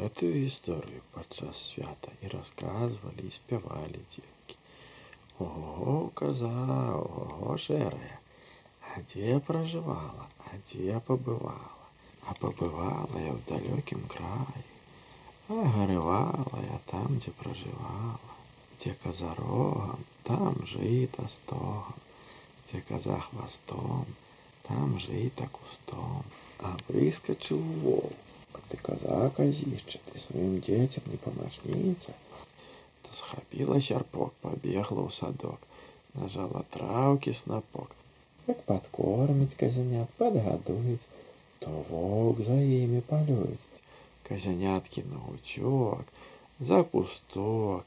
гэтую гісторыю падчас свята і расказвалі і спявалі дзеткі. Ого, каза, ого, шэрая, а дзе пражывала, а дзе пабывала, а пабывала я ў далёкім краі, а гарывала я там, дзе пражывала, дзе каза рогам, там жыта стогам, дзе каза хвастом, там жыта кустом. А выскочил волк. Ты каза, казище, ты своим детям не помощница. То схапила серпок, побегла ў садок, нажала траўкі снапок. Як подкормить казянят, подгадуюць, то волк за імі палюць. Казяняткі на гучок, за кусток,